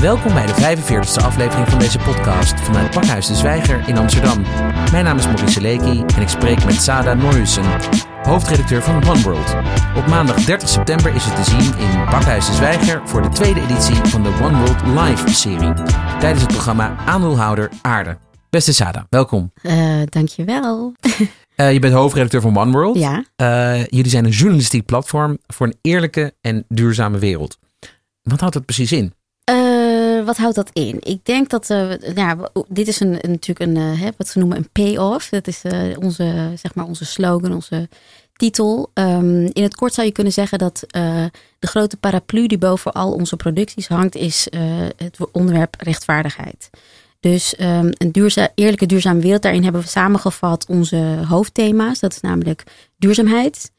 Welkom bij de 45e aflevering van deze podcast vanuit Pakhuis de Zwijger in Amsterdam. Mijn naam is Maurice Leki en ik spreek met Sada Norhussen, hoofdredacteur van One World. Op maandag 30 september is het te zien in Pakhuis de Zwijger voor de tweede editie van de One World Live-serie tijdens het programma Aandeelhouder Aarde. Beste Sada, welkom. Uh, dankjewel. Uh, je bent hoofdredacteur van One World. Ja. Uh, jullie zijn een journalistiek platform voor een eerlijke en duurzame wereld. Wat houdt dat precies in? Uh, wat houdt dat in? Ik denk dat, nou, dit is een, een natuurlijk een, wat ze noemen een payoff. Dat is onze, zeg maar onze slogan, onze titel. Um, in het kort zou je kunnen zeggen dat de grote paraplu die boven al onze producties hangt, is het onderwerp rechtvaardigheid. Dus um, een eerlijke duurzame wereld, daarin hebben we samengevat onze hoofdthema's. Dat is namelijk duurzaamheid,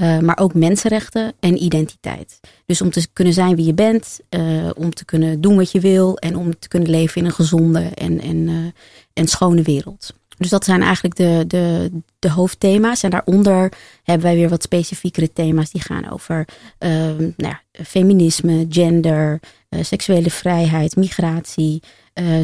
uh, maar ook mensenrechten en identiteit. Dus om te kunnen zijn wie je bent, uh, om te kunnen doen wat je wil en om te kunnen leven in een gezonde en, en, uh, en schone wereld. Dus dat zijn eigenlijk de, de, de hoofdthema's. En daaronder hebben wij weer wat specifiekere thema's die gaan over nou ja, feminisme, gender, seksuele vrijheid, migratie.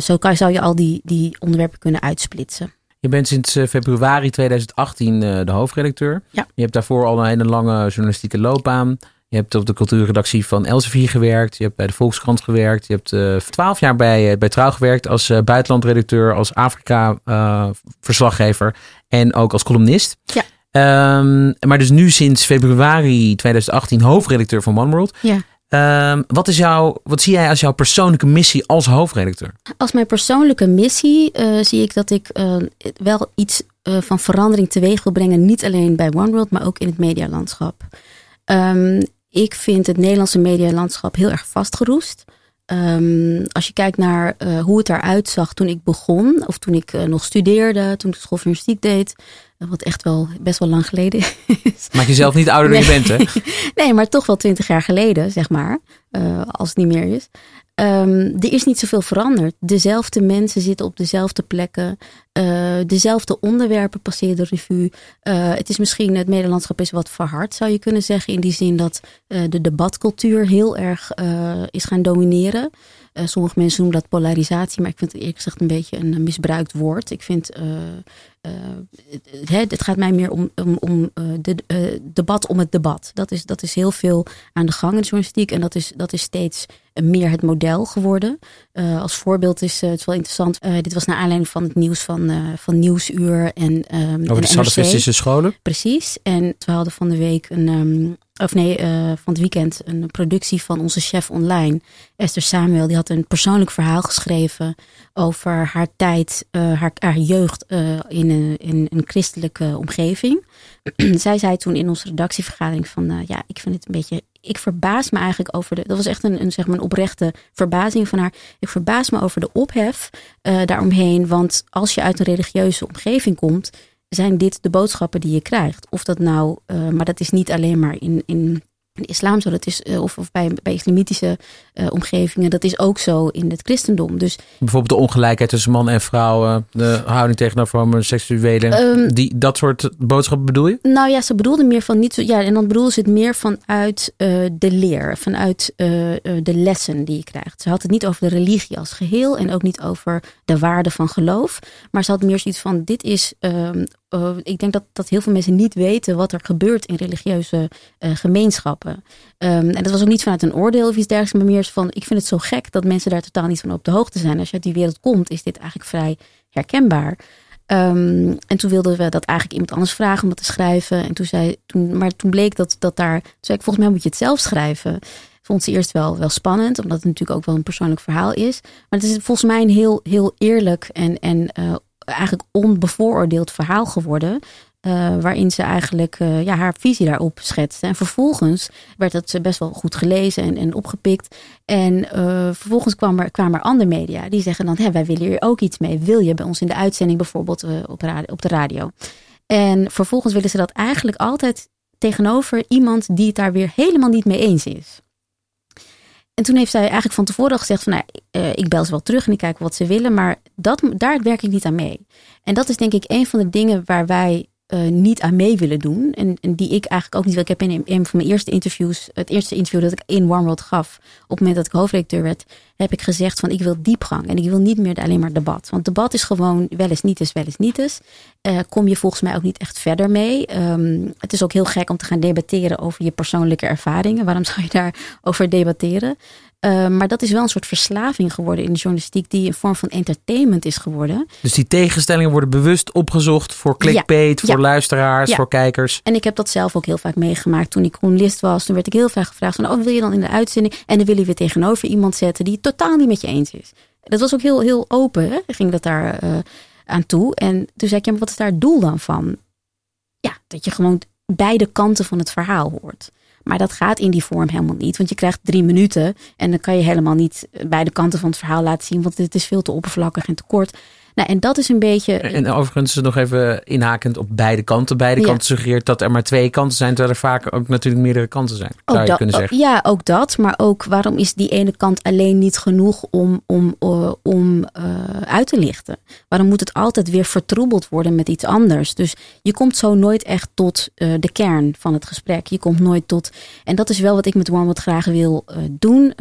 Zo kan, zou je al die, die onderwerpen kunnen uitsplitsen. Je bent sinds februari 2018 de hoofdredacteur. Ja. Je hebt daarvoor al een hele lange journalistieke loopbaan. Je hebt op de cultuurredactie van Elsevier gewerkt. Je hebt bij de Volkskrant gewerkt. Je hebt twaalf uh, jaar bij, bij Trouw gewerkt als uh, buitenlandredacteur, als Afrika-verslaggever en ook als columnist. Ja. Um, maar dus nu sinds februari 2018 hoofdredacteur van One World. Ja. Um, wat, is jouw, wat zie jij als jouw persoonlijke missie als hoofdredacteur? Als mijn persoonlijke missie uh, zie ik dat ik uh, wel iets uh, van verandering teweeg wil brengen. Niet alleen bij One World, maar ook in het medialandschap. Um, ik vind het Nederlandse medialandschap heel erg vastgeroest. Um, als je kijkt naar hoe het eruit zag toen ik begon, of toen ik nog studeerde, toen ik school van journalistiek deed, wat echt wel best wel lang geleden is. Maak jezelf niet ouder dan je bent, hè? nee, maar toch wel twintig jaar geleden, zeg maar. Uh, als het niet meer is. Um, er is niet zoveel veranderd. Dezelfde mensen zitten op dezelfde plekken. Uh, dezelfde onderwerpen passeren de revue. Uh, het is misschien, het Nederlandschap is wat verhard, zou je kunnen zeggen. In die zin dat de debatcultuur heel erg is gaan domineren. Sommige mensen noemen dat polarisatie, maar ik vind het eerlijk gezegd een beetje een misbruikt woord. Ik vind, het, het, gaat mij meer om, om, om de debat om het debat. Dat is, dat is heel veel aan de gang in de journalistiek en dat is, dat is steeds meer het model geworden. als voorbeeld is het wel interessant. dit was naar aanleiding van het nieuws van, van Nieuwsuur en um, Over de salafistische scholen? Precies. En we hadden van de week een... Um, of nee, van het weekend een productie van onze chef online, Esther Samuel. Die had een persoonlijk verhaal geschreven over haar tijd, haar, haar, jeugd in, een, in een christelijke omgeving. Zij zei toen in onze redactievergadering van, ja, ik vind het een beetje, ik verbaas me eigenlijk over de, dat was echt een, een, zeg maar oprechte verbazing van haar. Ik verbaas me over de ophef daaromheen, want als je uit een religieuze omgeving komt, zijn dit de boodschappen die je krijgt. Of dat nou, uh, maar dat is niet alleen maar in, in de islam zo, dat is, uh, of, of bij, bij islamitische uh, omgevingen, dat is ook zo in het christendom. Dus, Bijvoorbeeld de ongelijkheid tussen man en vrouw, de houding tegenover homoseksuelen, um, die, dat soort boodschappen bedoel je? Nou ja, ze bedoelde meer van niet zo, ja, en dan bedoelde ze het meer vanuit uh, de leer, vanuit de lessen die je krijgt. Ze had het niet over de religie als geheel en ook niet over de waarde van geloof, maar ze had meer zoiets van: dit is um, uh, ik denk dat, dat heel veel mensen niet weten wat er gebeurt in religieuze uh, gemeenschappen. Um, en dat was ook niet vanuit een oordeel of iets dergelijks, maar meer van: ik vind het zo gek dat mensen daar totaal niet van op de hoogte zijn. Als je uit die wereld komt, is dit eigenlijk vrij herkenbaar. Um, en toen wilden we dat eigenlijk iemand anders vragen om dat te schrijven. En toen zei, toen, maar toen bleek dat, dat daar. Zei ik: volgens mij moet je het zelf schrijven vond ze eerst wel, wel spannend, omdat het natuurlijk ook wel een persoonlijk verhaal is. Maar het is volgens mij een heel, heel eerlijk en, en uh, eigenlijk onbevooroordeeld verhaal geworden. Uh, waarin ze eigenlijk uh, ja, haar visie daarop schetste. En vervolgens werd het best wel goed gelezen en, en opgepikt. En uh, vervolgens kwam er, kwamen er andere media die zeggen dan: Hé, wij willen hier ook iets mee. Wil je bij ons in de uitzending bijvoorbeeld op, radio, op de radio? En vervolgens willen ze dat eigenlijk altijd tegenover iemand die het daar weer helemaal niet mee eens is. En toen heeft zij eigenlijk van tevoren al gezegd van nou, uh, ik bel ze wel terug en ik kijk wat ze willen, maar dat, daar werk ik niet aan mee. En dat is denk ik een van de dingen waar wij uh, niet aan mee willen doen. En, en, die ik eigenlijk ook niet wil. Ik heb in een van mijn eerste interviews, het eerste interview dat ik in One World gaf, op het moment dat ik hoofdredacteur werd, heb ik gezegd van ik wil diepgang en ik wil niet meer alleen maar debat. Want debat is gewoon wel eens niet eens, wel eens niet eens. Uh, kom je volgens mij ook niet echt verder mee. Um, het is ook heel gek om te gaan debatteren over je persoonlijke ervaringen. Waarom zou je daarover debatteren? Uh, maar dat is wel een soort verslaving geworden in de journalistiek, die een vorm van entertainment is geworden. Dus die tegenstellingen worden bewust opgezocht voor clickbait, ja, voor ja, luisteraars, ja. voor kijkers. En ik heb dat zelf ook heel vaak meegemaakt toen ik journalist was. Toen werd ik heel vaak gevraagd van, oh, wil je dan in de uitzending? En dan wil je weer tegenover iemand zetten die het totaal niet met je eens is. Dat was ook heel, heel open, hè? ging dat daar uh, aan toe. En toen zei ik, ja, maar wat is daar het doel dan van? Ja, dat je gewoon beide kanten van het verhaal hoort. Maar dat gaat in die vorm helemaal niet. Want je krijgt drie minuten en dan kan je helemaal niet beide kanten van het verhaal laten zien. Want het is veel te oppervlakkig en te kort. Nou, en dat is een beetje. En overigens nog even inhakend op beide kanten. Beide ja. kanten suggereert dat er maar twee kanten zijn, terwijl er vaak ook natuurlijk meerdere kanten zijn. Zou je kunnen zeggen. Ja, ook dat. Maar ook waarom is die ene kant alleen niet genoeg om, om, uh, om uh, uit te lichten? Waarom moet het altijd weer vertroebeld worden met iets anders? Dus je komt zo nooit echt tot uh, de kern van het gesprek. Je komt nooit tot. En dat is wel wat ik met Warm wat graag wil doen.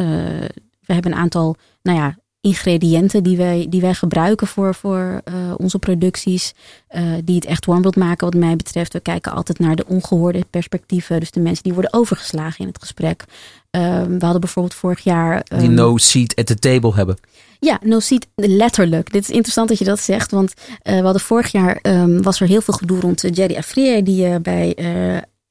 we hebben een aantal, nou ja, ingrediënten die wij, die wij gebruiken voor, voor uh, onze producties. Uh, die het echt warm wilt maken wat mij betreft. We kijken altijd naar de ongehoorde perspectieven. Dus de mensen die worden overgeslagen in het gesprek. Uh, we hadden bijvoorbeeld vorig jaar... Um, die no seat at the table hebben. Ja, no seat letterlijk. Dit is interessant dat je dat zegt. Want we hadden vorig jaar... Um, was er heel veel gedoe rond Jerry Afrier... die bij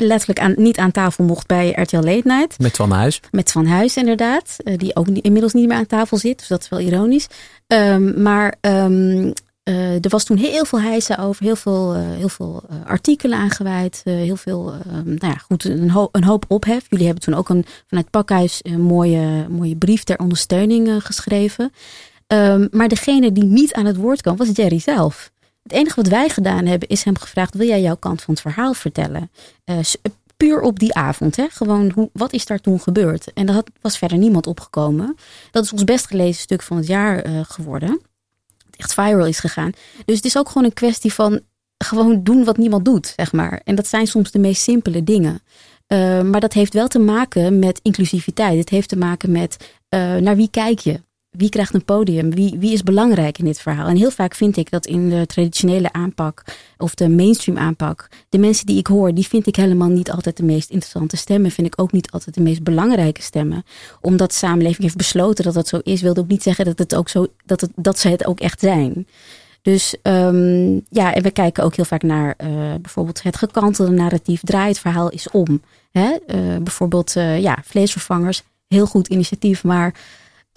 letterlijk aan, niet aan tafel mocht bij RTL Late Night. Met Van Huis. Met Van Huis, inderdaad. Uh, die ook inmiddels niet meer aan tafel zit. Dus dat is wel ironisch. Um, maar um, uh, er was toen heel veel hijsen over. Heel veel, uh, heel veel artikelen aangeweid. heel veel, um, nou ja, goed, een, ho een, hoop ophef. Jullie hebben toen ook een, vanuit Pakhuis een mooie, mooie brief ter ondersteuning geschreven. maar degene die niet aan het woord kwam, was Jerry zelf. Het enige wat wij gedaan hebben is hem gevraagd: wil jij jouw kant van het verhaal vertellen? Uh, puur op die avond. Hè? Gewoon, hoe, wat is daar toen gebeurd? En daar was verder niemand opgekomen. Dat is ons best gelezen stuk van het jaar uh, geworden. Het echt viral is gegaan. Dus het is ook gewoon een kwestie van gewoon doen wat niemand doet, zeg maar. En dat zijn soms de meest simpele dingen. Uh, maar dat heeft wel te maken met inclusiviteit. Het heeft te maken met naar wie kijk je? Wie krijgt een podium? Wie, wie is belangrijk in dit verhaal? En heel vaak vind ik dat in de traditionele aanpak of de mainstream aanpak, de mensen die ik hoor, die vind ik helemaal niet altijd de meest interessante stemmen. Vind ik ook niet altijd de meest belangrijke stemmen. Omdat de samenleving heeft besloten dat dat zo is, wilde ook niet zeggen dat, het ook zo, dat, het, dat ze het ook echt zijn. Dus um, ja, en we kijken ook heel vaak naar uh, bijvoorbeeld het gekantelde narratief. Draai het verhaal is om. Hè? Uh, bijvoorbeeld uh, ja, vleesvervangers, heel goed initiatief, maar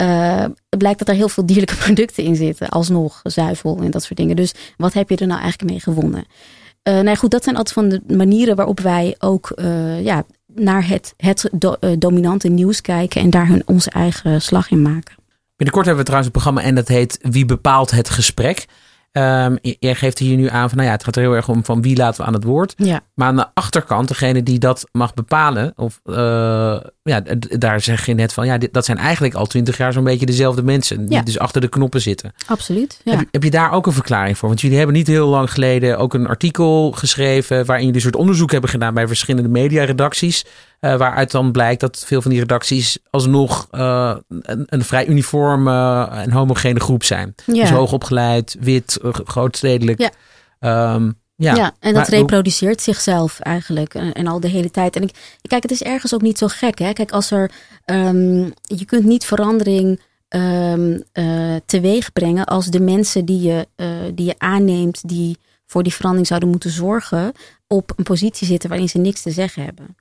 uh, blijkt dat er heel veel dierlijke producten in zitten. Alsnog, zuivel en dat soort dingen. Dus wat heb je er nou eigenlijk mee gewonnen? Uh, nou goed, dat zijn altijd van de manieren waarop wij ook uh, ja, naar het, het do, dominante nieuws kijken. En daar hun, onze eigen slag in maken. Binnenkort hebben we trouwens een programma en dat heet Wie bepaalt het gesprek? Um, jij geeft hier nu aan van, nou ja, het gaat er heel erg om van wie laten we aan het woord. Ja. Maar aan de achterkant, degene die dat mag bepalen, of uh, ja, daar zeg je net van, ja, dat zijn eigenlijk al twintig jaar zo'n beetje dezelfde mensen, die dus achter de knoppen zitten. Absoluut. Ja. Heb, heb, je daar ook een verklaring voor? Want jullie hebben niet heel lang geleden ook een artikel geschreven waarin jullie een soort onderzoek hebben gedaan bij verschillende mediaredacties. Uh, waaruit dan blijkt dat veel van die redacties alsnog uh, een, een, vrij uniforme en homogene groep zijn. Ja. Dus hoogopgeleid, wit, grootstedelijk. Ja. Um, ja, ja, en dat reproduceert zichzelf eigenlijk en, en, al de hele tijd. En ik, kijk, het is ergens ook niet zo gek. Hè? Kijk, als er. Um, je kunt niet verandering um, uh, teweeg brengen als de mensen die je, uh, die je aanneemt, die voor die verandering zouden moeten zorgen, op een positie zitten waarin ze niks te zeggen hebben.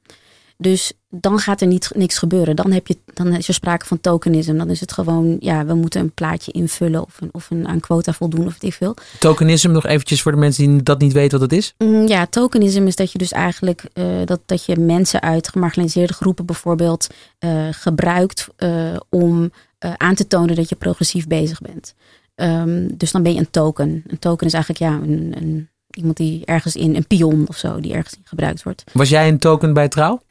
Dus dan gaat er niet, niks gebeuren. Dan, heb je, dan is er sprake van tokenisme. Dan is het gewoon, ja, we moeten een plaatje invullen of, een, of een, aan quota voldoen of wat ik veel. Tokenisme nog eventjes voor de mensen die dat niet weten wat het is? Mm, ja, tokenisme is dat je dus eigenlijk uh, dat, dat je mensen uit gemarginaliseerde groepen bijvoorbeeld uh, gebruikt uh, om aan te tonen dat je progressief bezig bent. Um, dus dan ben je een token. Een token is eigenlijk ja, een, een, iemand die ergens in, een pion of zo, die ergens in gebruikt wordt. Was jij een token bij trouw?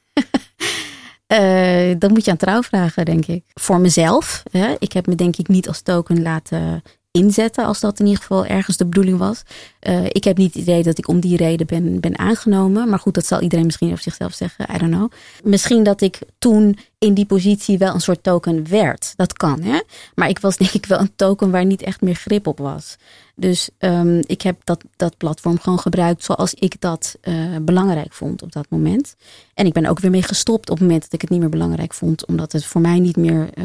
Uh, dat moet je aan trouw vragen, denk ik. Voor mezelf. Hè? Ik heb me denk ik niet als token laten inzetten, als dat in ieder geval ergens de bedoeling was. Uh, ik heb niet het idee dat ik om die reden ben, ben aangenomen. Maar goed, dat zal iedereen misschien over zichzelf zeggen. I don't know. Misschien dat ik toen in die positie wel een soort token werd. Dat kan, hè? Maar ik was denk ik wel een token waar niet echt meer grip op was. Dus um, ik heb dat, dat platform gewoon gebruikt zoals ik dat uh, belangrijk vond op dat moment. En ik ben ook weer mee gestopt op het moment dat ik het niet meer belangrijk vond, omdat het voor mij niet meer, uh,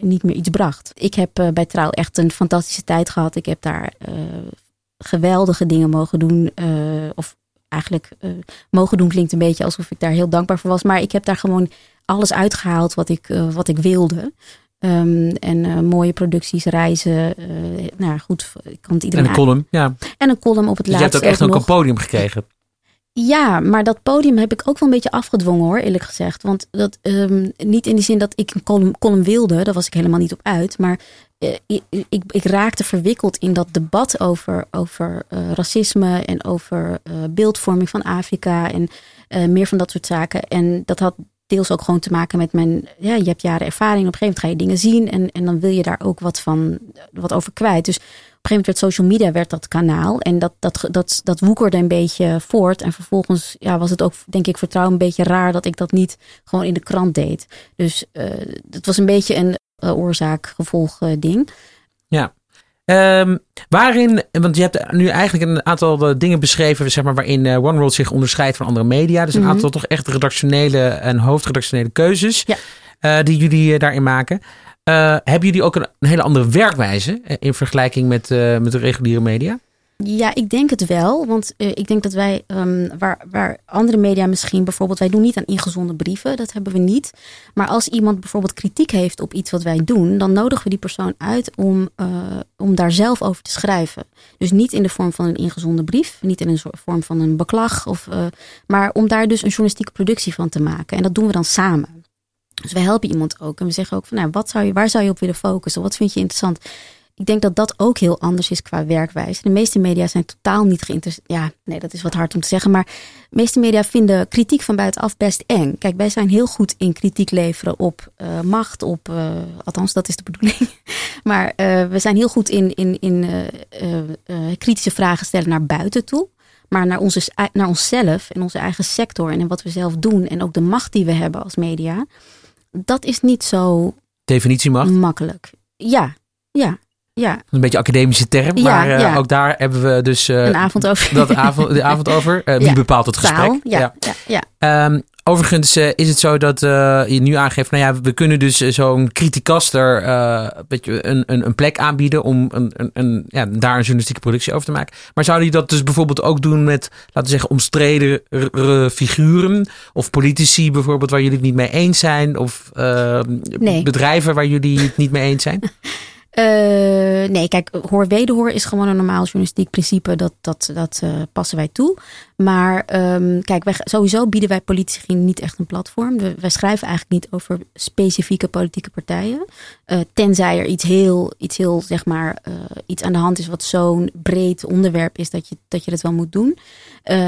niet meer iets bracht. Ik heb uh, bij Trouw echt een fantastische tijd gehad. Ik heb daar geweldige dingen mogen doen. of eigenlijk mogen doen klinkt een beetje alsof ik daar heel dankbaar voor was. Maar ik heb daar gewoon alles uitgehaald wat ik, wat ik wilde. Um, en uh, mooie producties, reizen. Uh, nou goed, ik kan het iedereen. En een column, ja. En een column op het dus laatste. Je hebt ook echt ook een podium gekregen. Ja, maar dat podium heb ik ook wel een beetje afgedwongen hoor, eerlijk gezegd. Want dat um, niet in die zin dat ik een column, column wilde, daar was ik helemaal niet op uit. Maar uh, ik, ik, ik, raakte verwikkeld in dat debat over, over racisme en over beeldvorming van Afrika en meer van dat soort zaken. En dat had deels ook gewoon te maken met mijn, ja, je hebt jaren ervaring. Op een gegeven moment ga je dingen zien en, en dan wil je daar ook wat van, wat over kwijt. Dus op een gegeven moment werd social media werd dat kanaal en dat, dat, dat, dat woekerde een beetje voort. En vervolgens ja, was het ook, denk ik, vertrouwen een beetje raar dat ik dat niet gewoon in de krant deed. Dus uh, het was een beetje een uh, oorzaak-gevolg uh, ding. Ja. Um, waarin, want je hebt nu eigenlijk een aantal dingen beschreven, zeg maar, waarin uh, One World zich onderscheidt van andere media. Dus een mm -hmm. aantal toch echt redactionele en hoofdredactionele keuzes ja. uh, die jullie uh, daarin maken. hebben jullie ook een, een, hele andere werkwijze in vergelijking met, met de reguliere media? Ja, ik denk het wel. Want uh, ik denk dat wij, um, waar, waar andere media misschien bijvoorbeeld, wij doen niet aan ingezonden brieven, dat hebben we niet. Maar als iemand bijvoorbeeld kritiek heeft op iets wat wij doen, dan nodigen we die persoon uit om, uh, om daar zelf over te schrijven. Dus niet in de vorm van een ingezonden brief, niet in een vorm van een beklag, of, uh, maar om daar dus een journalistieke productie van te maken. En dat doen we dan samen. Dus we helpen iemand ook. En we zeggen ook van, nou, wat zou je, waar zou je op willen focussen? Wat vind je interessant? Ik denk dat dat ook heel anders is qua werkwijze. De meeste media zijn totaal niet geïnteresseerd. Ja, nee, dat is wat hard om te zeggen. Maar de meeste media vinden kritiek van buitenaf best eng. Kijk, wij zijn heel goed in kritiek leveren op uh, macht, op. Uh, althans, dat is de bedoeling. maar uh, we zijn heel goed in, in, in kritische vragen stellen naar buiten toe. Maar naar, onze, naar onszelf en onze eigen sector en wat we zelf doen. En ook de macht die we hebben als media. Dat is niet zo. Definitiemacht? Makkelijk. Ja, ja. Ja. Een beetje academische term, ja, maar uh, ja. ook daar hebben we dus uh, een avond over. Dat avond, de avond over. Uh, wie bepaalt het gesprek? Taal, ja, ja. ja. Um, overigens is het zo dat je nu aangeeft, nou ja, we kunnen dus zo'n criticaster een, een, een plek aanbieden om een, een, een, ja, daar een journalistieke productie over te maken. Maar zouden je dat dus bijvoorbeeld ook doen met, laten we zeggen, omstreden figuren of politici bijvoorbeeld waar jullie het niet mee eens zijn of nee. bedrijven waar jullie het niet mee eens zijn? Uh, nee, kijk, hoor wederhoor is gewoon een normaal journalistiek principe. Dat, dat, dat uh, passen wij toe. Maar um, kijk, wij, sowieso bieden wij politici niet echt een platform. We, wij schrijven eigenlijk niet over specifieke politieke partijen. Uh, tenzij er iets heel, iets heel, zeg maar, iets aan de hand is wat zo'n breed onderwerp is dat je, dat je dat wel moet doen.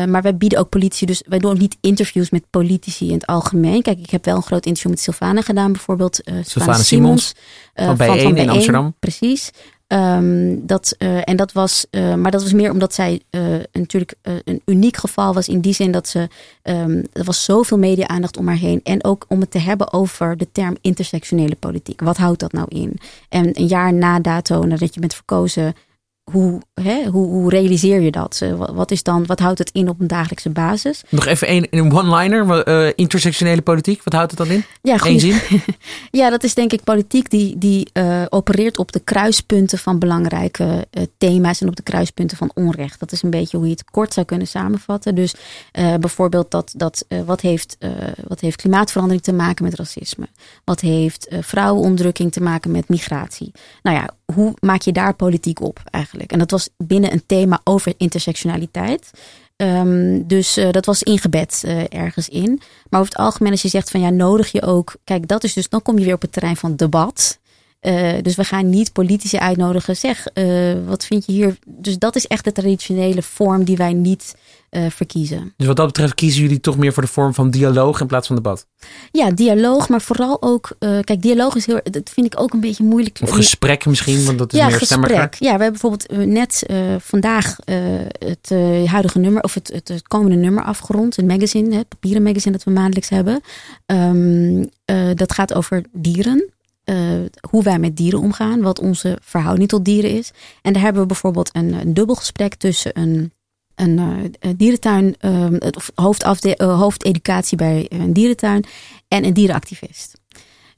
maar wij bieden ook politici, dus wij doen ook niet interviews met politici in het algemeen. Kijk, ik heb wel een groot interview met Sylvana gedaan, bijvoorbeeld. Sylvana, Sylvana Simons. Simons van, B1 van, van in Amsterdam. Precies. Um, dat, uh, en dat was, uh, maar dat was meer omdat zij uh, natuurlijk een uniek geval was in die zin dat ze, um, er was zoveel media-aandacht om haar heen. En ook om het te hebben over de term intersectionele politiek. Wat houdt dat nou in? En een jaar na dato, nadat je bent verkozen, hoe, hè, hoe, hoe, realiseer je dat? Wat, is dan, wat houdt het in op een dagelijkse basis? Nog even een, een one-liner, uh, intersectionele politiek. Wat houdt het dan in? Ja, Eén zin? ja, dat is denk ik politiek die, die uh, opereert op de kruispunten van belangrijke uh, thema's en op de kruispunten van onrecht. Dat is een beetje hoe je het kort zou kunnen samenvatten. Dus bijvoorbeeld dat, dat wat, heeft, wat heeft klimaatverandering te maken met racisme? Wat heeft vrouwenondrukking te maken met migratie? Nou ja, hoe maak je daar politiek op eigenlijk? En dat was binnen een thema over intersectionaliteit. Um, dus uh, dat was ingebed uh, ergens in. Maar over het algemeen, als je zegt van ja, nodig je ook. Kijk, dat is dus, dan kom je weer op het terrein van debat. Dus we gaan niet politici uitnodigen. Zeg, wat vind je hier? Dus dat is echt de traditionele vorm die wij niet uh, verkiezen. Dus wat dat betreft kiezen jullie toch meer voor de vorm van dialoog in plaats van debat? Ja, dialoog, maar vooral ook, kijk, dialoog is heel, dat vind ik ook een beetje moeilijk. Of gesprek misschien, want dat is ja, meer gesprek. Ja, we hebben bijvoorbeeld net vandaag het huidige nummer, of het, het, komende nummer afgerond, een magazine, het papieren magazine dat we maandelijks hebben. Um, dat gaat over dieren. Uh, hoe wij met dieren omgaan, wat onze verhouding tot dieren is. En daar hebben we bijvoorbeeld een, een dubbel gesprek tussen een een uh, dierentuin, uh, hoofdafde, uh, hoofdeducatie bij een dierentuin en een dierenactivist.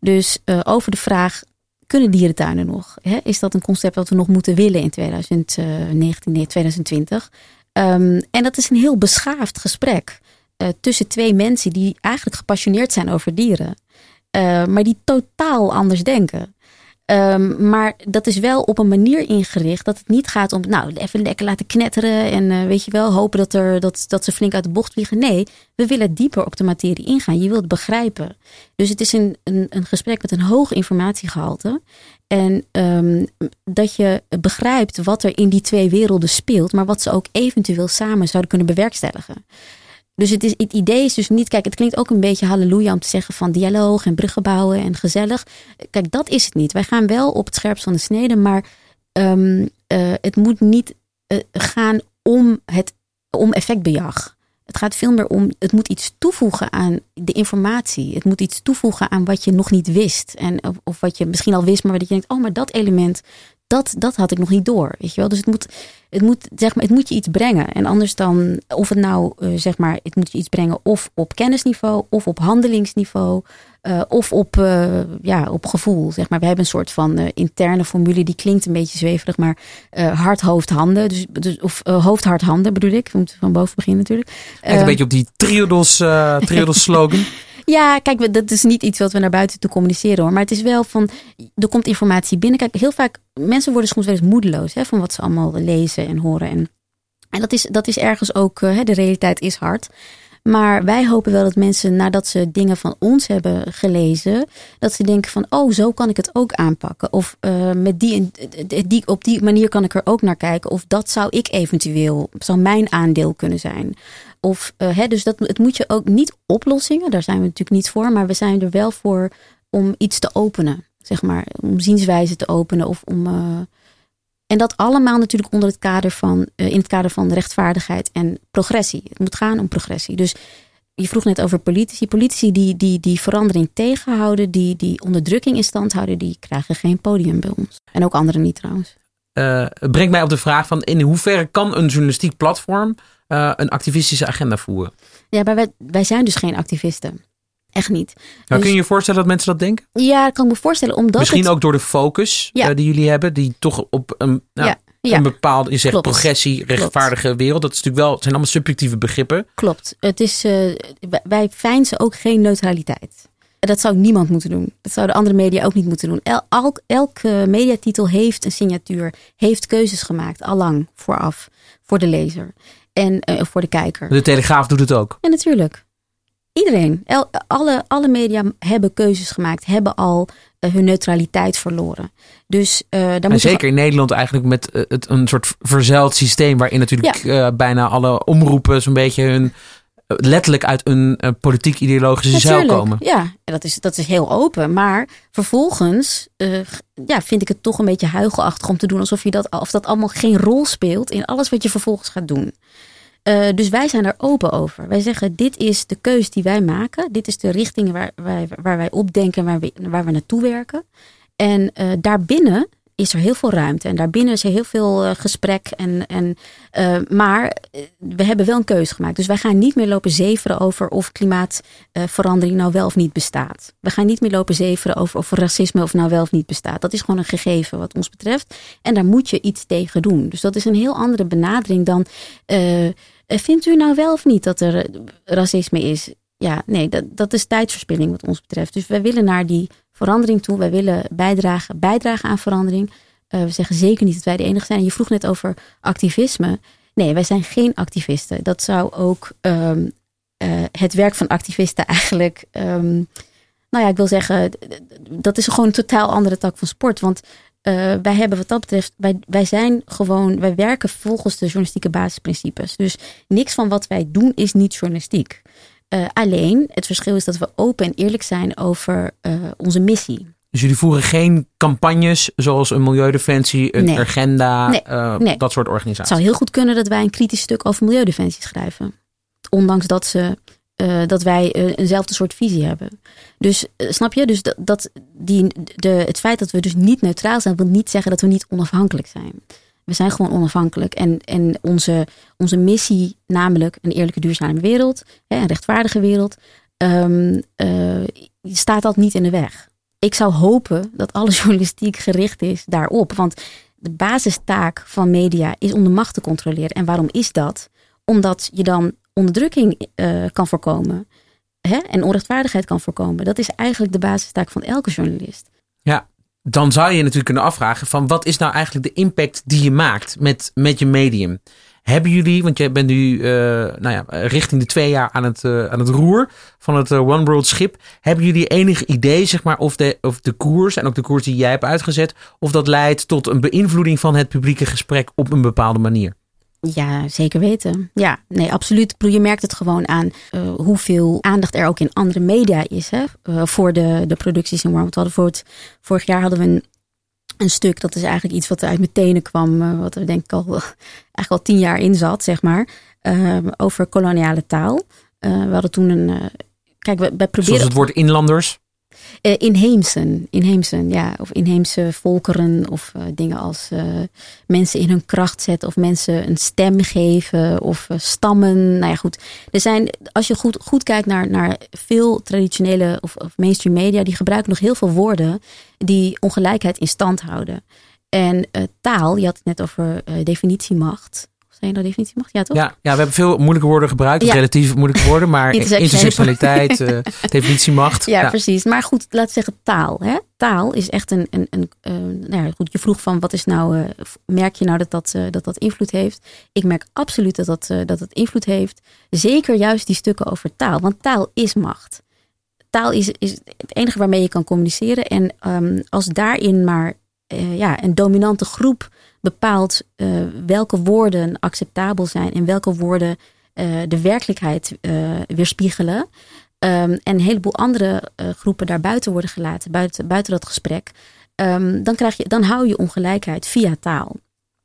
Dus over de vraag, kunnen dierentuinen nog? Hè? Is dat een concept dat we nog moeten willen in 2019, nee, 2020? Um, en dat is een heel beschaafd gesprek tussen twee mensen die eigenlijk gepassioneerd zijn over dieren. Maar die totaal anders denken. Um, maar dat is wel op een manier ingericht dat het niet gaat om, nou, even lekker laten knetteren en uh, weet je wel, hopen dat, er, dat, dat ze flink uit de bocht vliegen. Nee, we willen dieper op de materie ingaan. Je wilt begrijpen. Dus het is een, een, een gesprek met een hoog informatiegehalte. En um, dat je begrijpt wat er in die twee werelden speelt, maar wat ze ook eventueel samen zouden kunnen bewerkstelligen. Dus het, is, het idee is dus niet, kijk, het klinkt ook een beetje halleluja om te zeggen van dialoog en bruggen bouwen en gezellig. Kijk, dat is het niet. Wij gaan wel op het scherpst van de snede, maar um, uh, het moet niet uh, gaan om, het, om effectbejag. Het gaat veel meer om, het moet iets toevoegen aan de informatie. Het moet iets toevoegen aan wat je nog niet wist. En, of, of wat je misschien al wist, maar dat je denkt, oh, maar dat element, dat, dat had ik nog niet door. Weet je wel? Dus het moet, het, moet, zeg maar, het moet je iets brengen. En anders dan, of het nou, uh, zeg maar, het moet je iets brengen of op kennisniveau, of op handelingsniveau, uh, of op, uh, ja, op gevoel. Zeg maar. We hebben een soort van interne formule, die klinkt een beetje zweverig, maar hart, hoofd, handen. Dus, dus, of hoofd, hart, handen bedoel ik. We moeten van boven beginnen natuurlijk. Lijkt een beetje op die triodos, triodos slogan. Ja, kijk, dat is niet iets wat we naar buiten toe communiceren hoor. Maar het is wel van, er komt informatie binnen. Kijk, heel vaak, mensen worden soms wel eens moedeloos hè, van wat ze allemaal lezen en horen. En, en dat, is, dat is ergens ook, uh, de realiteit is hard. Maar wij hopen wel dat mensen, nadat ze dingen van ons hebben gelezen, dat ze denken van, oh, zo kan ik het ook aanpakken. Of uh, met die, die, op die manier kan ik er ook naar kijken. Of dat zou ik eventueel, zou mijn aandeel kunnen zijn. Of, uh, hè, dus dat, het moet je ook niet oplossingen, daar zijn we natuurlijk niet voor, maar we zijn er wel voor om iets te openen, zeg maar, om zienswijze te openen of om. Uh, en dat allemaal natuurlijk onder het kader van, uh, in het kader van rechtvaardigheid en progressie. Het moet gaan om progressie. Dus je vroeg net over politici. Politici die, die, die verandering tegenhouden, die, die onderdrukking in stand houden, die krijgen geen podium bij ons. En ook anderen niet trouwens. Uh, brengt mij op de vraag van in hoeverre kan een journalistiek platform uh, een activistische agenda voeren. Ja, maar wij, wij zijn dus geen activisten. Echt niet. Nou, dus, kun je je voorstellen dat mensen dat denken? Ja, dat kan ik me voorstellen. Omdat Misschien ook door de focus ja. uh, die jullie hebben, die toch op een, nou, ja. Ja. een bepaalde, je zegt Klopt. progressie, rechtvaardige Klopt. wereld. Dat is natuurlijk wel, het zijn allemaal subjectieve begrippen. Klopt. Het is, uh, wij fijnsen ook geen neutraliteit. Dat zou niemand moeten doen. Dat zouden andere media ook niet moeten doen. El, elk, elke mediatitel heeft een signatuur, heeft keuzes gemaakt, allang vooraf, voor de lezer en uh, voor de kijker. De Telegraaf doet het ook. Ja, natuurlijk. Iedereen. El, alle, alle media hebben keuzes gemaakt, hebben al uh, hun neutraliteit verloren. Dus uh, daar moet zeker in Nederland eigenlijk met het, een soort verzuild systeem waarin natuurlijk ja. bijna alle omroepen zo'n beetje hun letterlijk uit een uh, politiek ideologische cel komen. Ja, dat is, dat is heel open. Maar vervolgens uh, ja, vind ik het toch een beetje huigelachtig om te doen alsof je dat, of dat allemaal geen rol speelt in alles wat je vervolgens gaat doen. Uh, dus wij zijn er open over. Wij zeggen: dit is de keus die wij maken. Dit is de richting waar, waar, waar wij op denken, waar we, waar we naartoe werken. En daarbinnen is er heel veel ruimte. En daarbinnen is er heel veel uh, gesprek. En, en, uh, maar eh, we hebben wel een keuze gemaakt. Dus wij gaan niet meer lopen zeveren over of klimaatverandering nou wel of niet bestaat. We gaan niet meer lopen zeveren over of racisme of nou wel of niet bestaat. Dat is gewoon een gegeven wat ons betreft. En daar moet je iets tegen doen. Dus dat is een heel andere benadering dan. Vindt u nou wel of niet dat er racisme is? Ja, nee, dat, dat is tijdverspilling wat ons betreft. Dus wij willen naar die verandering toe. Wij willen bijdragen, bijdragen aan verandering. Uh, we zeggen zeker niet dat wij de enige zijn. Je vroeg net over activisme. Nee, wij zijn geen activisten. Dat zou ook um, uh, het werk van activisten eigenlijk. Um, nou ja, ik wil zeggen, dat is gewoon een totaal andere tak van sport. Want uh, wij hebben wat dat betreft, wij, wij zijn gewoon, wij werken volgens de journalistieke basisprincipes. Dus niks van wat wij doen is niet journalistiek. Uh, alleen, het verschil is dat we open en eerlijk zijn over uh, onze missie. Dus jullie voeren geen campagnes zoals een milieudefensie, een agenda, nee. Nee. dat soort organisaties? Het zou heel goed kunnen dat wij een kritisch stuk over milieudefensie schrijven. Ondanks dat ze dat wij eenzelfde soort visie hebben. Dus snap je? Dus dat, dat die, de, het feit dat we dus niet neutraal zijn, wil niet zeggen dat we niet onafhankelijk zijn. We zijn gewoon onafhankelijk. En, en onze, onze missie, namelijk een eerlijke, duurzame wereld, hè, een rechtvaardige wereld, um, staat dat niet in de weg. Ik zou hopen dat alle journalistiek gericht is daarop. Want de basistaak van media is om de macht te controleren. En waarom is dat? Omdat je dan onderdrukking uh, kan voorkomen. Hè? En onrechtvaardigheid kan voorkomen. Dat is eigenlijk de basistaak van elke journalist. Ja, dan zou je je natuurlijk kunnen afvragen van wat is nou eigenlijk de impact die je maakt met, met je medium? Hebben jullie, want je bent nu uh, nou ja, richting de twee jaar aan het, uh, aan het roer van het One World schip. Hebben jullie enig idee, zeg maar, of de, of de koers en ook de koers die jij hebt uitgezet, of dat leidt tot een beïnvloeding van het publieke gesprek op een bepaalde manier? Ja, zeker weten. Ja, nee, absoluut. Je merkt het gewoon aan uh, hoeveel aandacht er ook in andere media is hè, uh, voor de, de producties in Warm. We hadden vorig jaar hadden we een, een stuk, dat is eigenlijk iets wat uit mijn tenen kwam, uh, wat er denk ik al, eigenlijk al tien jaar in zat, zeg maar, over koloniale taal. we hadden toen een. kijk, wij, wij proberen. Zoals het woord inlanders? Uh, inheemsen, inheemsen, ja. Of inheemse volkeren of uh, dingen als uh, mensen in hun kracht zetten of mensen een stem geven of stammen. Nou ja, goed. Er zijn, als je goed, goed kijkt naar, naar veel traditionele of, of mainstream media, die gebruiken nog heel veel woorden die ongelijkheid in stand houden. En taal, je had het net over definitiemacht de definitie mag? Ja, toch? Ja, ja, we hebben veel moeilijke woorden gebruikt. Relatief moeilijke woorden. Maar intersectionaliteit, uh, definitiemacht. Ja, ja, precies. Maar goed, laat zeggen taal. Hè? Taal is echt een... een, een uh, nou ja, goed, je vroeg van wat is nou... Uh, merk je nou dat dat, dat dat invloed heeft? Ik merk absoluut dat dat, dat dat invloed heeft. Zeker juist die stukken over taal. Want taal is macht. Taal is, is het enige waarmee je kan communiceren. En um, als daarin maar ja, een dominante groep bepaalt uh, welke woorden acceptabel zijn en welke woorden uh, de werkelijkheid uh, weerspiegelen. Um, en een heleboel andere groepen daarbuiten worden gelaten, buiten, buiten dat gesprek. Um, dan, krijg je, dan hou je ongelijkheid via taal.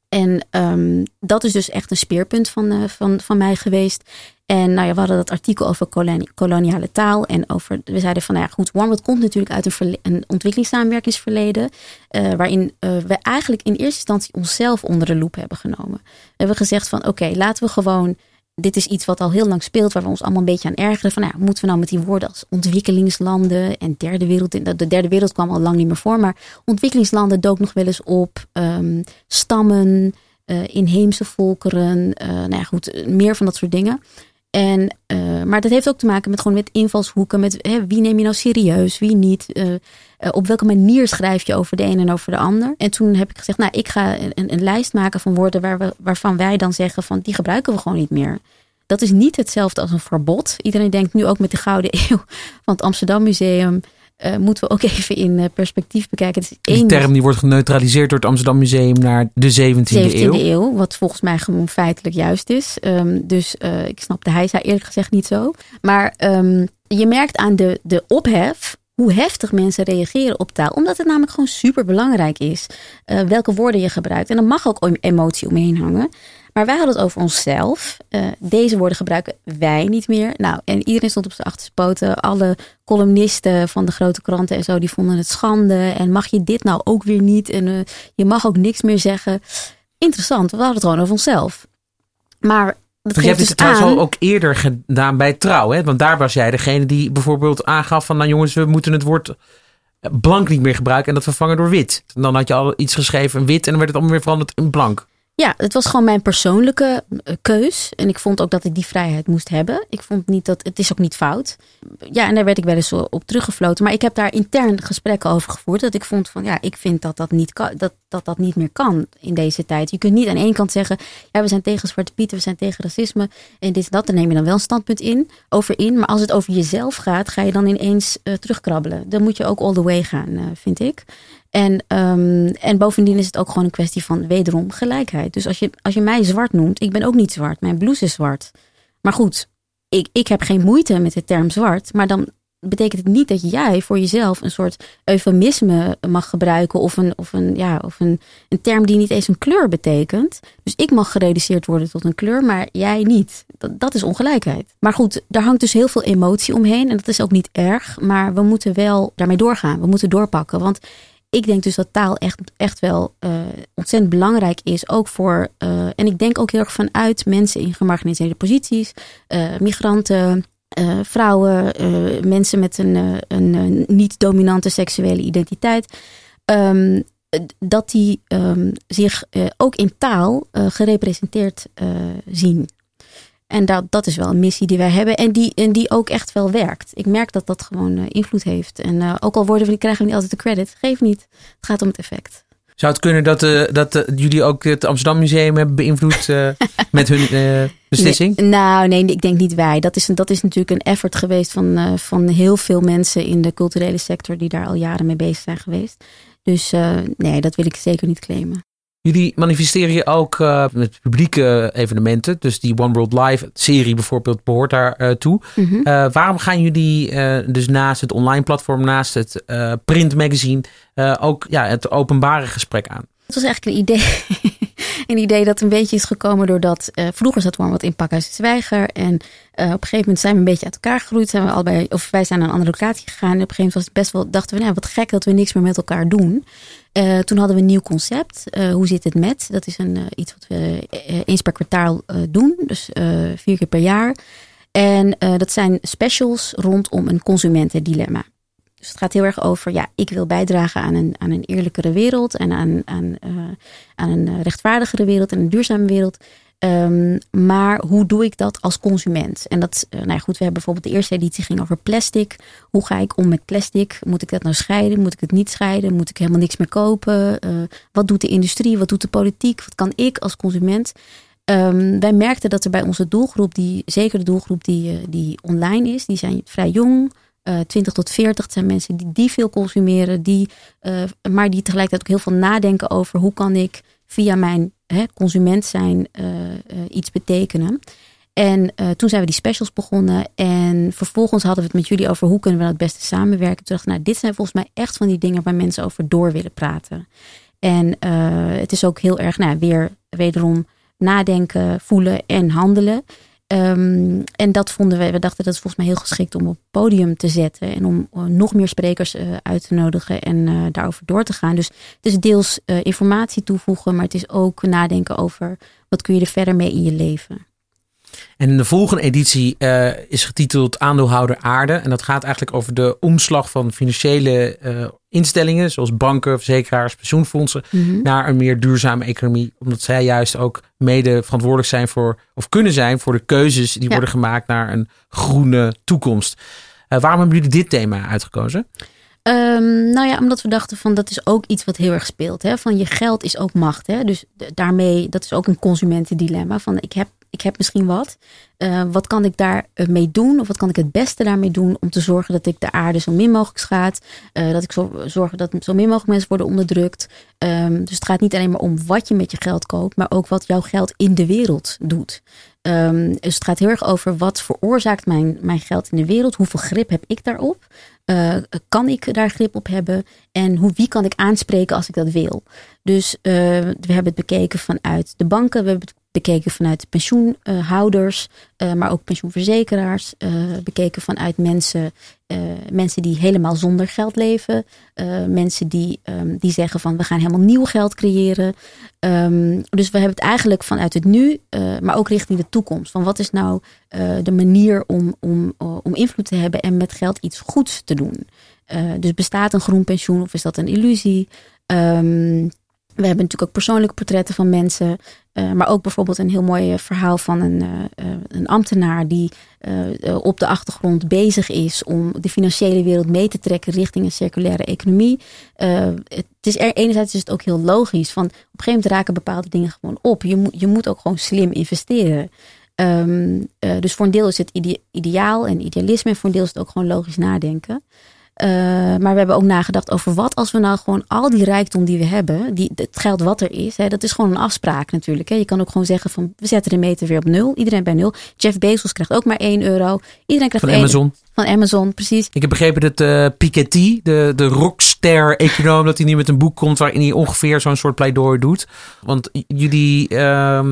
En um, dat is dus echt een speerpunt van, van, van mij geweest. En nou ja, we hadden dat artikel over koloniale taal. En over, we zeiden van, nou ja, goed, OneWorld komt natuurlijk uit een, een ontwikkelingssamenwerkingsverleden. Uh, waarin uh, we eigenlijk in eerste instantie onszelf onder de loep hebben genomen. We hebben gezegd van, oké, laten we gewoon dit is iets wat al heel lang speelt, waar we ons allemaal een beetje aan ergeren. Van, nou, moeten we nou met die woorden als ontwikkelingslanden en derde wereld. De derde wereld kwam al lang niet meer voor, maar ontwikkelingslanden dook nog wel eens op. Um, stammen, uh, inheemse volkeren, uh, nou ja, goed, meer van dat soort dingen. En, uh, maar dat heeft ook te maken met gewoon met invalshoeken. Met hè, wie neem je nou serieus, wie niet. Uh, uh, op welke manier schrijf je over de een en over de ander. En toen heb ik gezegd, nou ik ga een, een lijst maken van woorden waar we, waarvan wij dan zeggen van die gebruiken we gewoon niet meer. Dat is niet hetzelfde als een verbod. Iedereen denkt nu ook met de Gouden Eeuw van het Amsterdam Museum uh, moeten we ook even in uh, perspectief bekijken. Het is die term die wordt geneutraliseerd door het Amsterdam Museum naar de 17e, 17e eeuw. eeuw. Wat volgens mij gewoon feitelijk juist is. Um, dus uh, ik snapte hij zei eerlijk gezegd niet zo. Maar um, je merkt aan de, de ophef hoe heftig mensen reageren op taal. Omdat het namelijk gewoon super belangrijk is. welke woorden je gebruikt. En er mag ook emotie omheen hangen. Maar wij hadden het over onszelf. Uh, deze woorden gebruiken wij niet meer. Nou, en iedereen stond op zijn achterste Alle columnisten van de grote kranten en zo, die vonden het schande. En mag je dit nou ook weer niet? En uh, je mag ook niks meer zeggen. Interessant, we hadden het gewoon over onszelf. Maar dat je hebt dus het trouwens al ook eerder gedaan bij trouw. Hè? Want daar was jij degene die bijvoorbeeld aangaf van... nou jongens, we moeten het woord blank niet meer gebruiken... en dat vervangen door wit. En dan had je al iets geschreven, wit... en dan werd het allemaal weer veranderd in blank. Ja, het was gewoon mijn persoonlijke eh, keus. En ik vond ook dat ik die vrijheid moest hebben. Ik vond niet dat het is ook niet fout. Ja, en daar werd ik wel eens op teruggefloten. Maar ik heb daar intern gesprekken over gevoerd. Dat ik vond van ja, ik vind dat dat niet, dat, dat, dat niet meer kan in deze tijd. Je kunt niet aan één kant zeggen, ja, we zijn tegen Zwarte Pieten, we zijn tegen racisme en dit en dat. Dan neem je dan wel een standpunt in, over in. Maar als het over jezelf gaat, ga je dan ineens uh, terugkrabbelen. Dan moet je ook all the way gaan, vind ik. En, um, en bovendien is het ook gewoon een kwestie van wederom gelijkheid. Dus als je, als je mij zwart noemt, ik ben ook niet zwart. Mijn blouse is zwart. Maar goed, ik, ik heb geen moeite met de term zwart. Maar dan betekent het niet dat jij voor jezelf een soort eufemisme mag gebruiken. Of, een, of, een, ja, of een, een term die niet eens een kleur betekent. Dus ik mag gereduceerd worden tot een kleur, maar jij niet. Dat, dat is ongelijkheid. Maar goed, daar hangt dus heel veel emotie omheen. En dat is ook niet erg. Maar we moeten wel daarmee doorgaan. We moeten doorpakken. Want ik denk dus dat taal echt, echt wel uh, ontzettend belangrijk is. Ook voor, uh, en ik denk ook heel erg vanuit mensen in gemarginaliseerde posities, uh, migranten, vrouwen, mensen met een, een niet-dominante seksuele identiteit. Um, dat die um, zich ook in taal gerepresenteerd zien. En dat, dat is wel een missie die wij hebben en die, en die ook echt wel werkt. Ik merk dat dat gewoon uh, invloed heeft. En uh, ook al worden we, krijgen we niet altijd de credit, geef niet. Het gaat om het effect. Zou het kunnen dat, uh, dat jullie ook het Amsterdam Museum hebben beïnvloed met hun beslissing? Nee, nou, nee, ik denk niet wij. Dat is, dat is natuurlijk een effort geweest van, van heel veel mensen in de culturele sector die daar al jaren mee bezig zijn geweest. Dus nee, dat wil ik zeker niet claimen. Jullie manifesteren je ook uh, met publieke evenementen. Dus die One World Live serie bijvoorbeeld behoort daar uh, toe. Mm -hmm. uh, waarom gaan jullie dus naast het online platform, naast het print magazine, ook ja, het openbare gesprek aan? Het was eigenlijk een idee. een idee dat een beetje is gekomen doordat uh, vroeger zat One wat in Pakhuis Zwijger. En uh, op een gegeven moment zijn we een beetje uit elkaar gegroeid. Zijn we allebei, of wij zijn naar een andere locatie gegaan. En op een gegeven moment was het best wel, dachten we, nou, wat gek dat we niks meer met elkaar doen. Uh, toen hadden we een nieuw concept. hoe zit het met? Dat is een, iets wat we eens per kwartaal doen. Dus vier keer per jaar. En dat zijn specials rondom een consumentendilemma. Dus het gaat heel erg over, ja, ik wil bijdragen aan een, aan een eerlijkere wereld en aan, aan, aan een rechtvaardigere wereld en een duurzame wereld. Um, maar hoe doe ik dat als consument? En dat, uh, nou ja, goed, we hebben bijvoorbeeld de eerste editie ging over plastic. Hoe ga ik om met plastic? Moet ik dat nou scheiden? Moet ik het niet scheiden? Moet ik helemaal niks meer kopen? Uh, wat doet de industrie? Wat doet de politiek? Wat kan ik als consument? Um, wij merkten dat er bij onze doelgroep, die, zeker de doelgroep die, die online is, die zijn vrij jong, uh, 20 tot 40 zijn mensen die, die veel consumeren, die, maar die tegelijkertijd ook heel veel nadenken over hoe kan ik via mijn hè, consument zijn uh, iets betekenen. En toen zijn we die specials begonnen. En vervolgens hadden we het met jullie over hoe kunnen we het beste samenwerken. Toen dachten we, nou, dit zijn volgens mij echt van die dingen waar mensen over door willen praten. En het is ook heel erg, nou, weer wederom nadenken, voelen en handelen. Um, en dat vonden we, we dachten dat is volgens mij heel geschikt om op het podium te zetten en om uh, nog meer sprekers uh, uit te nodigen en uh, daarover door te gaan. Dus het is deels informatie toevoegen, maar het is ook nadenken over wat kun je er verder mee in je leven. En de volgende editie is getiteld Aandeelhouder Aarde. En dat gaat eigenlijk over de omslag van financiële instellingen, zoals banken, verzekeraars, pensioenfondsen, mm -hmm. naar een meer duurzame economie. Omdat zij juist ook mede verantwoordelijk zijn voor, of kunnen zijn voor de keuzes die ja. worden gemaakt naar een groene toekomst. Uh, waarom hebben jullie dit thema uitgekozen? Um, nou ja, omdat we dachten van dat is ook iets wat heel erg speelt. Hè? Van je geld is ook macht. Hè? Dus daarmee, dat is ook een consumentendilemma. Van ik heb ik heb misschien wat. Uh, wat kan ik daarmee doen? Of wat kan ik het beste daarmee doen om te zorgen dat ik de aarde zo min mogelijk schaadt? Uh, dat ik zo, zorg dat zo min mogelijk mensen worden onderdrukt. Um, dus het gaat niet alleen maar om wat je met je geld koopt, maar ook wat jouw geld in de wereld doet. Um, dus het gaat heel erg over wat veroorzaakt mijn, mijn geld in de wereld? Hoeveel grip heb ik daarop? Kan ik daar grip op hebben? En hoe, wie kan ik aanspreken als ik dat wil? Dus we hebben het bekeken vanuit de banken, we hebben het bekeken vanuit pensioenhouders, uh, maar ook pensioenverzekeraars. Uh, bekeken vanuit mensen, uh, mensen die helemaal zonder geld leven. mensen die, um, die zeggen van we gaan helemaal nieuw geld creëren. Um, dus we hebben het eigenlijk vanuit het nu, maar ook richting de toekomst. Van wat is nou de manier om, om, om invloed te hebben en met geld iets goeds te doen. dus bestaat een groen pensioen of is dat een illusie? Um, We hebben natuurlijk ook persoonlijke portretten van mensen. Uh, maar ook bijvoorbeeld een heel mooi verhaal van een, uh, een ambtenaar die op de achtergrond bezig is om de financiële wereld mee te trekken richting een circulaire economie. het is er, enerzijds is het ook heel logisch. Van op een gegeven moment raken bepaalde dingen gewoon op. Je, moet je moet ook gewoon slim investeren. Um, dus voor een deel is het ideaal en idealisme. En voor een deel is het ook gewoon logisch nadenken. Uh, maar we hebben ook nagedacht over wat als we nou gewoon al die rijkdom die we hebben, die, het geld wat er is, hè, dat is gewoon een afspraak natuurlijk. Hè. Je kan ook gewoon zeggen van we zetten de meter weer op nul. Iedereen bij nul. Jeff Bezos krijgt ook maar 1 euro. Iedereen krijgt van Amazon. Van Amazon, precies. Ik heb begrepen dat uh, Piketty, de, de rockster-econoom, dat hij nu met een boek komt waarin hij ongeveer zo'n soort pleidooi doet. Want jullie. Uh, eh,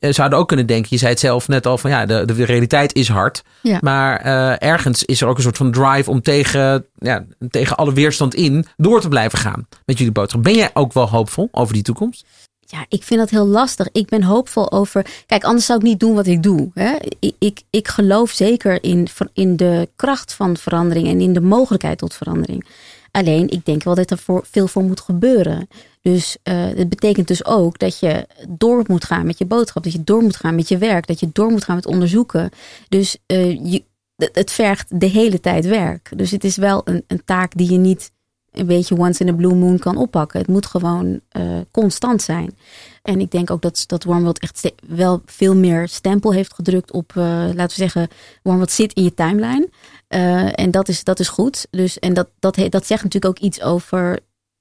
zouden ook kunnen denken, je zei het zelf net al, van ja, de, de realiteit is hard. Ja. Maar uh, ergens is er ook een soort van drive om tegen, ja, tegen alle weerstand in door te blijven gaan met jullie boodschap. Ben jij ook wel hoopvol over die toekomst? Ja, ik vind dat heel lastig. Ik ben hoopvol over. Kijk, anders zou ik niet doen wat ik doe. Hè? Ik, ik, ik geloof zeker in, in de kracht van verandering en in de mogelijkheid tot verandering. Alleen, ik denk wel dat er voor, veel voor moet gebeuren. Dus het betekent dus ook dat je door moet gaan met je boodschap, dat je door moet gaan met je werk, dat je door moet gaan met onderzoeken. Dus uh, je, het vergt de hele tijd werk. Dus het is wel een, een taak die je niet een beetje once in a blue moon kan oppakken. Het moet gewoon uh, constant zijn. En ik denk ook dat, dat Wormwood echt wel veel meer stempel heeft gedrukt op, laten we zeggen, Wormwood zit in je timeline. En dat is, dat is goed. Dus, en dat, dat, dat zegt natuurlijk ook iets over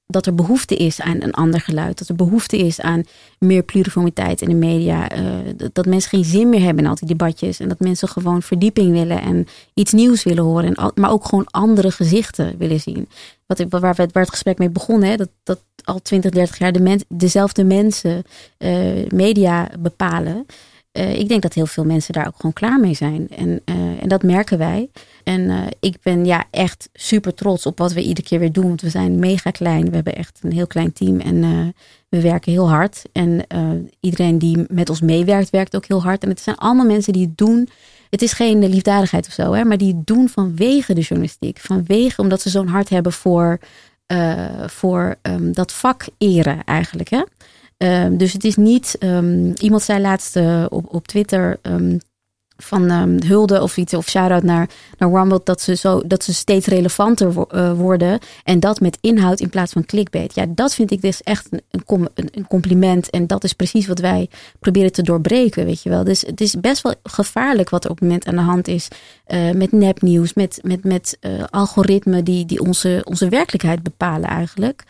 dat er behoefte is aan een ander geluid. Dat er behoefte is aan meer pluriformiteit in de media. Uh, dat mensen geen zin meer hebben in al die debatjes. En dat mensen gewoon verdieping willen en iets nieuws willen horen. En, maar ook gewoon andere gezichten willen zien. Wat, waar, we, waar het gesprek mee begonnen, hè, dat, dat al 20, 30 jaar de men, dezelfde mensen uh, media bepalen. Uh, ik denk dat heel veel mensen daar ook gewoon klaar mee zijn. En, en dat merken wij. En uh, ik ben ja, echt super trots op wat we iedere keer weer doen. Want we zijn mega klein. We hebben echt een heel klein team. En we werken heel hard. En iedereen die met ons meewerkt, werkt ook heel hard. En het zijn allemaal mensen die het doen. Het is geen liefdadigheid of zo, hè, maar die het doen vanwege de journalistiek. Vanwege omdat ze zo'n hart hebben voor, voor um, dat vak eren eigenlijk. Hè? Um, dus het is niet. Um, iemand zei laatst op, op Twitter van um, hulde of iets, of shout-out naar, naar Rumble, dat ze, zo, dat ze steeds relevanter uh, worden. En dat met inhoud in plaats van clickbait. Ja, dat vind ik dus echt een, een, compliment. En dat is precies wat wij proberen te doorbreken, weet je wel. Dus het is best wel gevaarlijk wat er op het moment aan de hand is uh, met nepnieuws, met, met, met algoritmen die, die onze, onze werkelijkheid bepalen eigenlijk.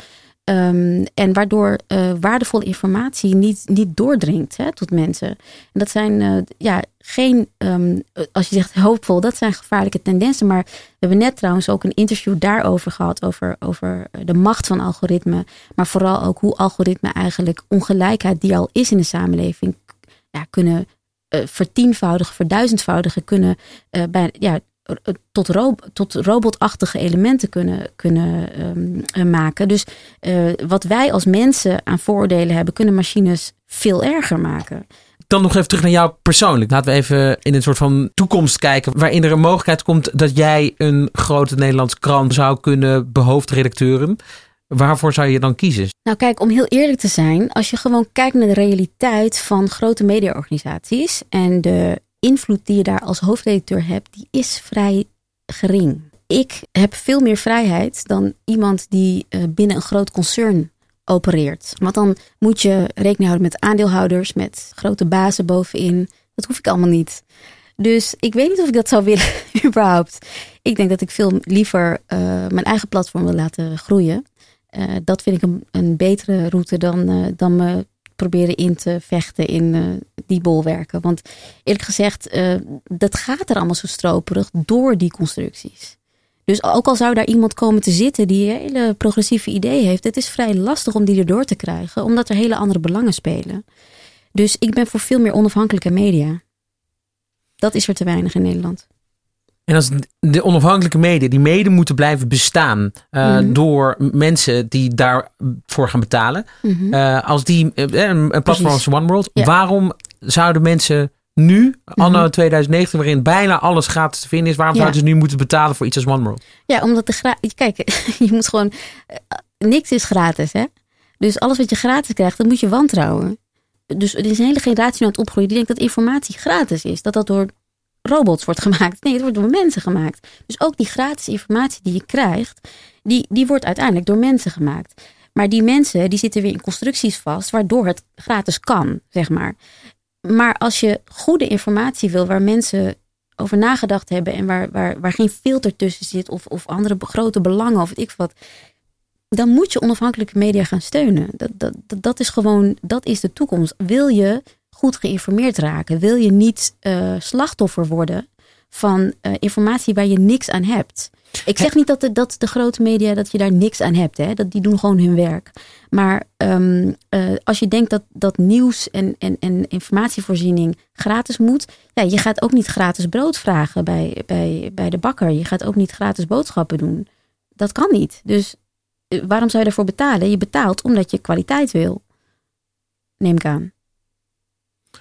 Um, en waardoor uh, waardevolle informatie niet, niet doordringt hè, tot mensen. En dat zijn uh, ja, geen, um, als je zegt hoopvol, dat zijn gevaarlijke tendensen. Maar we hebben net trouwens ook een interview daarover gehad, over, over de macht van algoritmen. Maar vooral ook hoe algoritmen eigenlijk ongelijkheid die al is in de samenleving ja, kunnen vertienvoudigen, verduizendvoudigen, kunnen bij, ja, tot, ro tot robotachtige elementen kunnen, kunnen um, maken. Dus uh, wat wij als mensen aan vooroordelen hebben, kunnen machines veel erger maken. Dan nog even terug naar jou persoonlijk. Laten we even in een soort van toekomst kijken. Waarin er een mogelijkheid komt dat jij een grote Nederlandse krant zou kunnen behoofdredacteuren. Waarvoor zou je dan kiezen? Nou, kijk, om heel eerlijk te zijn, als je gewoon kijkt naar de realiteit van grote mediaorganisaties en de invloed die je daar als hoofdredacteur hebt, die is vrij gering. Ik heb veel meer vrijheid dan iemand die uh, binnen een groot concern opereert. Want dan moet je rekening houden met aandeelhouders, met grote bazen bovenin. Dat hoef ik allemaal niet. Dus ik weet niet of ik dat zou willen, überhaupt. Ik denk dat ik veel liever uh, mijn eigen platform wil laten groeien. Uh, dat vind ik een, een betere route dan, dan me proberen in te vechten in uh, die bolwerken. Want eerlijk gezegd, uh, dat gaat er allemaal zo stroperig door die constructies. Dus ook al zou daar iemand komen te zitten die hele progressieve idee heeft, het is vrij lastig om die erdoor te krijgen, omdat er hele andere belangen spelen. Dus ik ben voor veel meer onafhankelijke media. Dat is er te weinig in Nederland. En als de onafhankelijke media, die mede moeten blijven bestaan uh, door mensen die daarvoor gaan betalen. Mm -hmm. uh, als die, uh, een, platform als One World, ja. waarom zouden mensen nu, anno mm -hmm. 2019, waarin bijna alles gratis te vinden is, waarom ja. zouden ze nu moeten betalen voor iets als One World? Ja, omdat de Kijk, je moet gewoon. niks is gratis, hè? Dus alles wat je gratis krijgt, dat moet je wantrouwen. Dus er is een hele generatie aan het opgroeien die denkt dat informatie gratis is. Dat dat door robots wordt gemaakt. Nee, het wordt door mensen gemaakt. Dus ook die gratis informatie die je krijgt, die, die wordt uiteindelijk door mensen gemaakt. Maar die mensen die zitten weer in constructies vast, waardoor het gratis kan, zeg maar. Maar als je goede informatie wil, waar mensen over nagedacht hebben en waar, waar, waar geen filter tussen zit of, of andere grote belangen of ik wat, dan moet je onafhankelijke media gaan steunen. Dat, dat, dat is gewoon, dat is de toekomst. Wil je goed geïnformeerd raken? Wil je niet uh, slachtoffer worden van uh, informatie waar je niks aan hebt? Ik zeg niet dat de, dat de grote media, dat je daar niks aan hebt. Hè? Dat, die doen gewoon hun werk. Maar um, uh, als je denkt dat, dat nieuws en, en, en informatievoorziening gratis moet. Ja, je gaat ook niet gratis brood vragen bij, bij, bij de bakker. Je gaat ook niet gratis boodschappen doen. Dat kan niet. Dus waarom zou je daarvoor betalen? Je betaalt omdat je kwaliteit wil. Neem ik aan.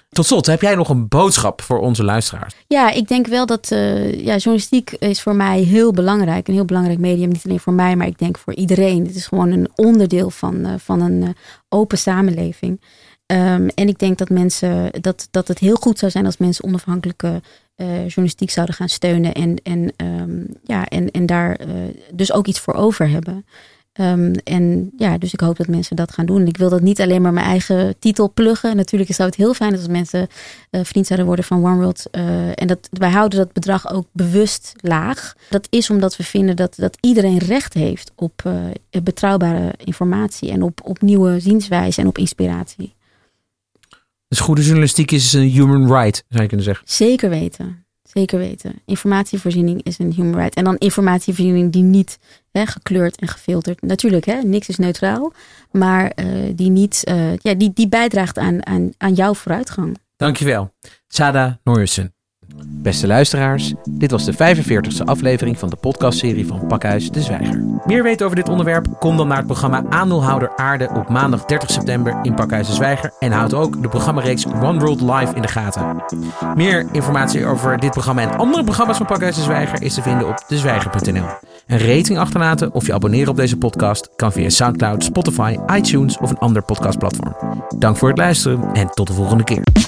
Tot slot, heb jij nog een boodschap voor onze luisteraars? Ja, ik denk wel dat uh, ja, journalistiek is voor mij heel belangrijk. Een heel belangrijk medium. Niet alleen voor mij, maar ik denk voor iedereen. Het is gewoon een onderdeel van, uh, van een uh, open samenleving. Um, en ik denk dat mensen dat, dat het heel goed zou zijn als mensen onafhankelijke journalistiek zouden gaan steunen. En, en, um, ja, en, en daar dus ook iets voor over hebben. Um, en ja, dus ik hoop dat mensen dat gaan doen. Ik wil dat niet alleen maar mijn eigen titel pluggen. Natuurlijk zou het heel fijn als mensen uh, vriend zouden worden van OneWorld. Uh, en dat, wij houden dat bedrag ook bewust laag. Dat is omdat we vinden dat, dat iedereen recht heeft op uh, betrouwbare informatie. En op, op nieuwe zienswijze en op inspiratie. Dus goede journalistiek is een human right, zou je kunnen zeggen. Zeker weten. Zeker weten. Informatievoorziening is een human right. En dan informatievoorziening die niet hè, gekleurd en gefilterd. Natuurlijk, hè, niks is neutraal. Maar uh, die, niet, uh, ja, die, die bijdraagt aan, aan, aan jouw vooruitgang. Dankjewel. Sada Norjussen. Beste luisteraars, dit was de 45e aflevering van de podcastserie van Pakhuis de Zwijger. Meer weten over dit onderwerp? Kom dan naar het programma Aandeelhouder Aarde op maandag 30 september in Pakhuis de Zwijger en houd ook de programmareeks One World Live in de gaten. Meer informatie over dit programma en andere programma's van Pakhuis de Zwijger is te vinden op dezwijger.nl. Een rating achterlaten of je abonneren op deze podcast kan via SoundCloud, Spotify, iTunes of een ander podcastplatform. Dank voor het luisteren en tot de volgende keer.